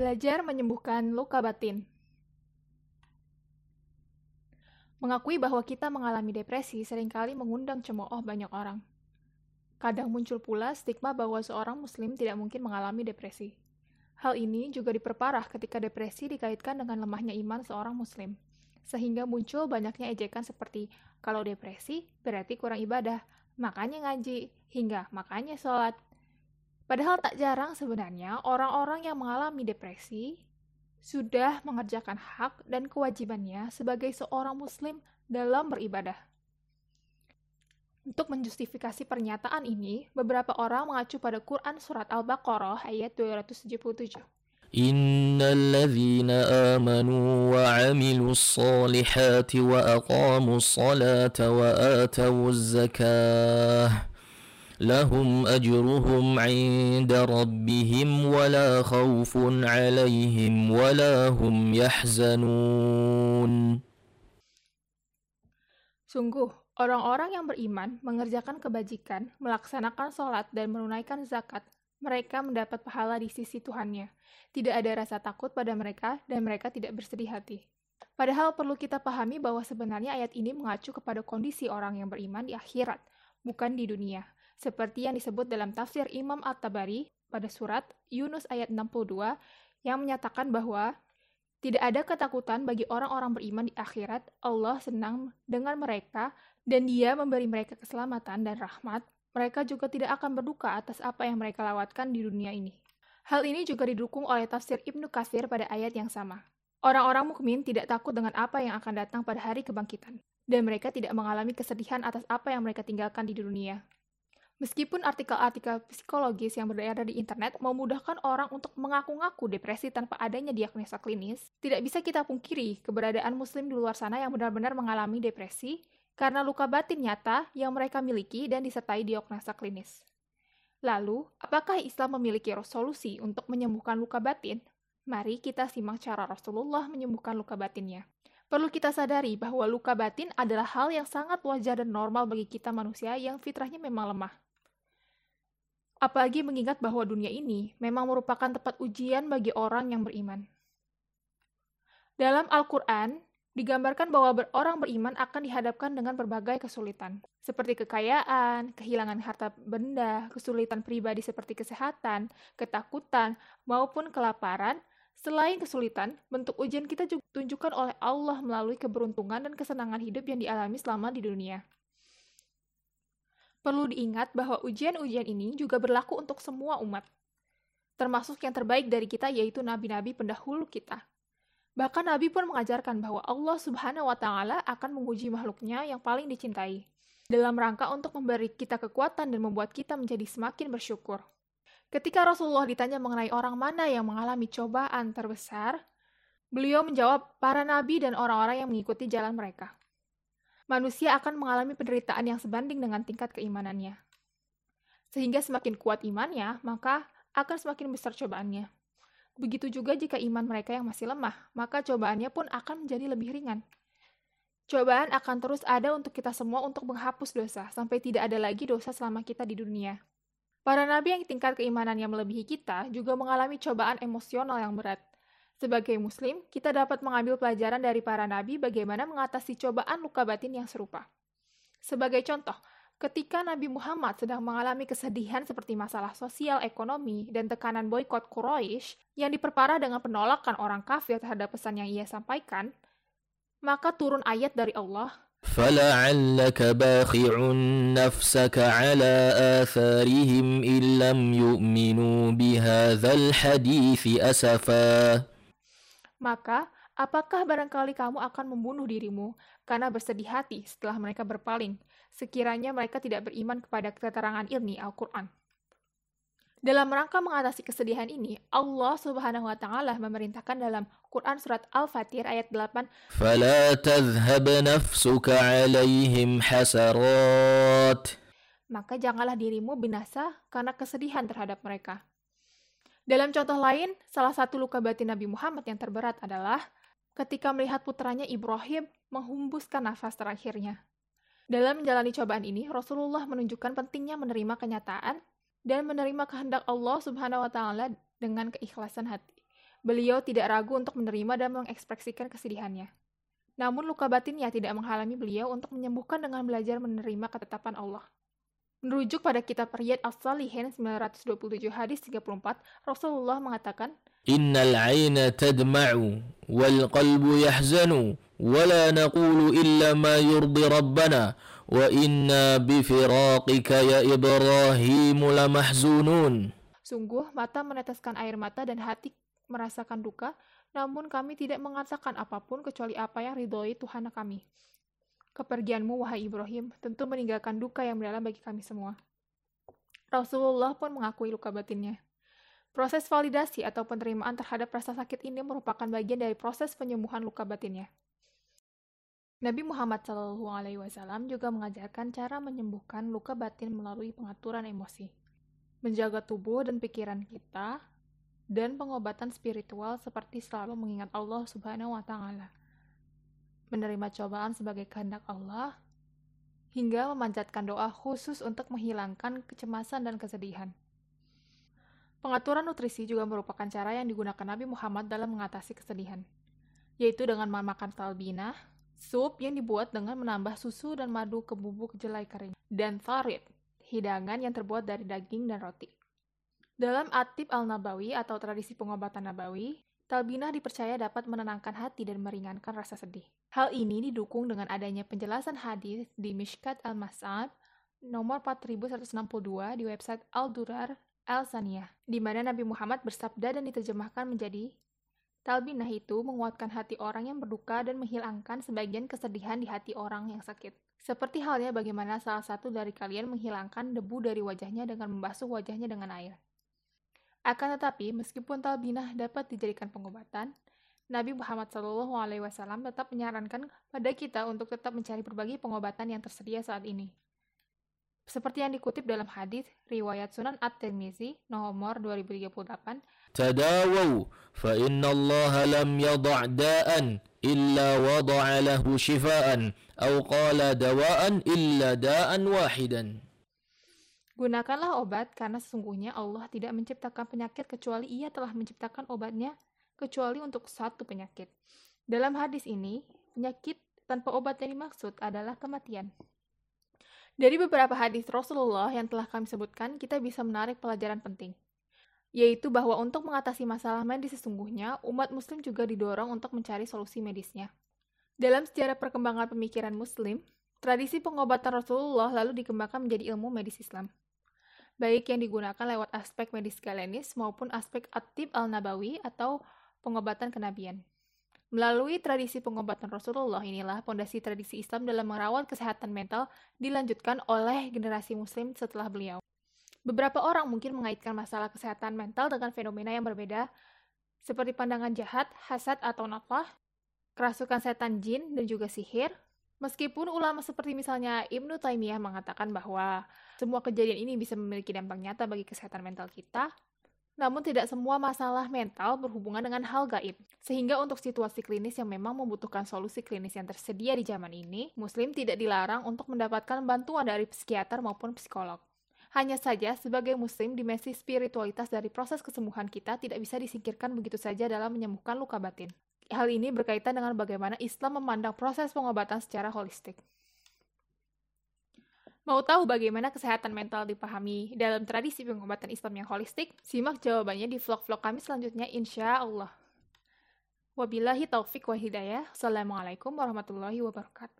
Belajar menyembuhkan luka batin. Mengakui bahwa kita mengalami depresi sering kali mengundang cemooh banyak orang. Kadang muncul pula stigma bahwa seorang muslim tidak mungkin mengalami depresi. Hal ini juga diperparah ketika depresi dikaitkan dengan lemahnya iman seorang muslim. Sehingga muncul banyaknya ejekan seperti, kalau depresi berarti kurang ibadah, makanya ngaji, hingga makanya sholat. Padahal tak jarang sebenarnya orang-orang yang mengalami depresi sudah mengerjakan hak dan kewajibannya sebagai seorang muslim dalam beribadah. Untuk menjustifikasi pernyataan ini, beberapa orang mengacu pada Quran Surat Al-Baqarah ayat 277. إن الذين آمنوا وعملوا الصالحات وأقاموا الصلاة وآتوا الزكاة لهم أجرهم عند ربهم ولا خوف عليهم ولا هم يحزنون Sungguh, orang-orang yang beriman mengerjakan kebajikan, melaksanakan sholat, dan menunaikan zakat, mereka mendapat pahala di sisi Tuhannya. Tidak ada rasa takut pada mereka, dan mereka tidak bersedih hati. Padahal perlu kita pahami bahwa sebenarnya ayat ini mengacu kepada kondisi orang yang beriman di akhirat, bukan di dunia. Seperti yang disebut dalam tafsir Imam At-Tabari pada surat Yunus ayat 62 yang menyatakan bahwa tidak ada ketakutan bagi orang-orang beriman di akhirat. Allah senang dengan mereka dan Dia memberi mereka keselamatan dan rahmat. Mereka juga tidak akan berduka atas apa yang mereka lewatkan di dunia ini. Hal ini juga didukung oleh tafsir Ibnu Katsir pada ayat yang sama. Orang-orang mukmin tidak takut dengan apa yang akan datang pada hari kebangkitan, dan mereka tidak mengalami kesedihan atas apa yang mereka tinggalkan di dunia. Meskipun artikel-artikel psikologis yang beredar di internet memudahkan orang untuk mengaku-ngaku depresi tanpa adanya diagnosa klinis, tidak bisa kita pungkiri keberadaan muslim di luar sana yang benar-benar mengalami depresi karena luka batin nyata yang mereka miliki dan disertai diagnosa klinis. Lalu, apakah Islam memiliki solusi untuk menyembuhkan luka batin? Mari kita simak cara Rasulullah menyembuhkan luka batinnya. Perlu kita sadari bahwa luka batin adalah hal yang sangat wajar dan normal bagi kita manusia yang fitrahnya memang lemah. Apalagi mengingat bahwa dunia ini memang merupakan tempat ujian bagi orang yang beriman. Dalam Al-Quran, digambarkan bahwa orang beriman akan dihadapkan dengan berbagai kesulitan, seperti kekayaan, kehilangan harta benda, kesulitan pribadi seperti kesehatan, ketakutan, maupun kelaparan. Selain kesulitan, bentuk ujian kita juga ditunjukkan oleh Allah melalui keberuntungan dan kesenangan hidup yang dialami selama di dunia. Perlu diingat bahwa ujian-ujian ini juga berlaku untuk semua umat, termasuk yang terbaik dari kita yaitu nabi-nabi pendahulu kita. Bahkan Nabi pun mengajarkan bahwa Allah Subhanahu wa Ta'ala akan menguji makhluknya yang paling dicintai, dalam rangka untuk memberi kita kekuatan dan membuat kita menjadi semakin bersyukur. Ketika Rasulullah ditanya mengenai orang mana yang mengalami cobaan terbesar, beliau menjawab para nabi dan orang-orang yang mengikuti jalan mereka manusia akan mengalami penderitaan yang sebanding dengan tingkat keimanannya. Sehingga semakin kuat imannya, maka akan semakin besar cobaannya. Begitu juga jika iman mereka yang masih lemah, maka cobaannya pun akan menjadi lebih ringan. Cobaan akan terus ada untuk kita semua untuk menghapus dosa, sampai tidak ada lagi dosa selama kita di dunia. Para nabi yang tingkat keimanannya melebihi kita juga mengalami cobaan emosional yang berat. Sebagai muslim, kita dapat mengambil pelajaran dari para nabi bagaimana mengatasi cobaan luka batin yang serupa. Sebagai contoh, ketika Nabi Muhammad sedang mengalami kesedihan seperti masalah sosial, ekonomi, dan tekanan boykot Quraisy yang diperparah dengan penolakan orang kafir terhadap pesan yang ia sampaikan, maka turun ayat dari Allah فلعلك باخع نفسك على آثارهم إن لم يؤمنوا بهذا الحديث أسفا maka, apakah barangkali kamu akan membunuh dirimu karena bersedih hati setelah mereka berpaling, sekiranya mereka tidak beriman kepada keterangan ilmi Al-Quran? Dalam rangka mengatasi kesedihan ini, Allah Subhanahu wa taala memerintahkan dalam Quran surat Al-Fatir ayat 8, "Fala tadhhab nafsuka 'alaihim hasarat." Maka janganlah dirimu binasa karena kesedihan terhadap mereka. Dalam contoh lain, salah satu luka batin Nabi Muhammad yang terberat adalah ketika melihat putranya Ibrahim menghembuskan nafas terakhirnya. Dalam menjalani cobaan ini, Rasulullah menunjukkan pentingnya menerima kenyataan dan menerima kehendak Allah Subhanahu wa taala dengan keikhlasan hati. Beliau tidak ragu untuk menerima dan mengekspresikan kesedihannya. Namun luka batinnya tidak menghalangi beliau untuk menyembuhkan dengan belajar menerima ketetapan Allah. Merujuk pada kitab Riyad As-Salihin 927 hadis 34, Rasulullah mengatakan, Innal aina tadma'u wal qalbu yahzanu wa la naqulu illa ma yurdi rabbana wa inna bifiraqika ya Ibrahim lamahzunun. Sungguh mata meneteskan air mata dan hati merasakan duka, namun kami tidak mengatakan apa pun kecuali apa yang ridhoi Tuhan kami. Kepergianmu, wahai Ibrahim, tentu meninggalkan duka yang mendalam bagi kami semua. Rasulullah pun mengakui luka batinnya. Proses validasi atau penerimaan terhadap rasa sakit ini merupakan bagian dari proses penyembuhan luka batinnya. Nabi Muhammad SAW juga mengajarkan cara menyembuhkan luka batin melalui pengaturan emosi, menjaga tubuh dan pikiran kita, dan pengobatan spiritual seperti selalu mengingat Allah Subhanahu wa taala. Menerima cobaan sebagai kehendak Allah hingga memanjatkan doa khusus untuk menghilangkan kecemasan dan kesedihan. Pengaturan nutrisi juga merupakan cara yang digunakan Nabi Muhammad dalam mengatasi kesedihan, yaitu dengan memakan talbinah, sup yang dibuat dengan menambah susu dan madu ke bubuk jelai kering, dan farid, hidangan yang terbuat dari daging dan roti. Dalam Atib al-Nabawi atau tradisi pengobatan Nabawi, talbinah dipercaya dapat menenangkan hati dan meringankan rasa sedih. Hal ini didukung dengan adanya penjelasan hadis di Mishkat al-Mas'ab nomor 4162 di website Al-Durar Al-Saniyah, di mana Nabi Muhammad bersabda dan diterjemahkan menjadi Talbinah itu menguatkan hati orang yang berduka dan menghilangkan sebagian kesedihan di hati orang yang sakit. Seperti halnya bagaimana salah satu dari kalian menghilangkan debu dari wajahnya dengan membasuh wajahnya dengan air. Akan tetapi, meskipun talbinah dapat dijadikan pengobatan, Nabi Muhammad SAW tetap menyarankan pada kita untuk tetap mencari berbagai pengobatan yang tersedia saat ini. Seperti yang dikutip dalam hadis riwayat Sunan At-Tirmizi nomor 2038, "Tadawu fa inna Allah lam yada' da'an illa wada'a lahu shifaan aw qala dawa'an illa da'an wahidan." Gunakanlah obat karena sesungguhnya Allah tidak menciptakan penyakit kecuali ia telah menciptakan obatnya kecuali untuk satu penyakit. Dalam hadis ini, penyakit tanpa obat yang dimaksud adalah kematian. Dari beberapa hadis Rasulullah yang telah kami sebutkan, kita bisa menarik pelajaran penting, yaitu bahwa untuk mengatasi masalah medis sesungguhnya, umat muslim juga didorong untuk mencari solusi medisnya. Dalam sejarah perkembangan pemikiran muslim, tradisi pengobatan Rasulullah lalu dikembangkan menjadi ilmu medis Islam baik yang digunakan lewat aspek medis galenis maupun aspek atib al-nabawi atau pengobatan kenabian. Melalui tradisi pengobatan Rasulullah inilah pondasi tradisi Islam dalam merawat kesehatan mental dilanjutkan oleh generasi muslim setelah beliau. Beberapa orang mungkin mengaitkan masalah kesehatan mental dengan fenomena yang berbeda, seperti pandangan jahat, hasad atau nafah, kerasukan setan jin, dan juga sihir, Meskipun ulama seperti misalnya Ibnu Taimiyah mengatakan bahwa semua kejadian ini bisa memiliki dampak nyata bagi kesehatan mental kita, namun tidak semua masalah mental berhubungan dengan hal gaib. Sehingga untuk situasi klinis yang memang membutuhkan solusi klinis yang tersedia di zaman ini, muslim tidak dilarang untuk mendapatkan bantuan dari psikiater maupun psikolog. Hanya saja, sebagai muslim, dimensi spiritualitas dari proses kesembuhan kita tidak bisa disingkirkan begitu saja dalam menyembuhkan luka batin. Hal ini berkaitan dengan bagaimana Islam memandang proses pengobatan secara holistik. Mau tahu bagaimana kesehatan mental dipahami dalam tradisi pengobatan Islam yang holistik? Simak jawabannya di vlog-vlog kami selanjutnya insya Allah. Wabillahi taufik wa hidayah. Assalamualaikum warahmatullahi wabarakatuh.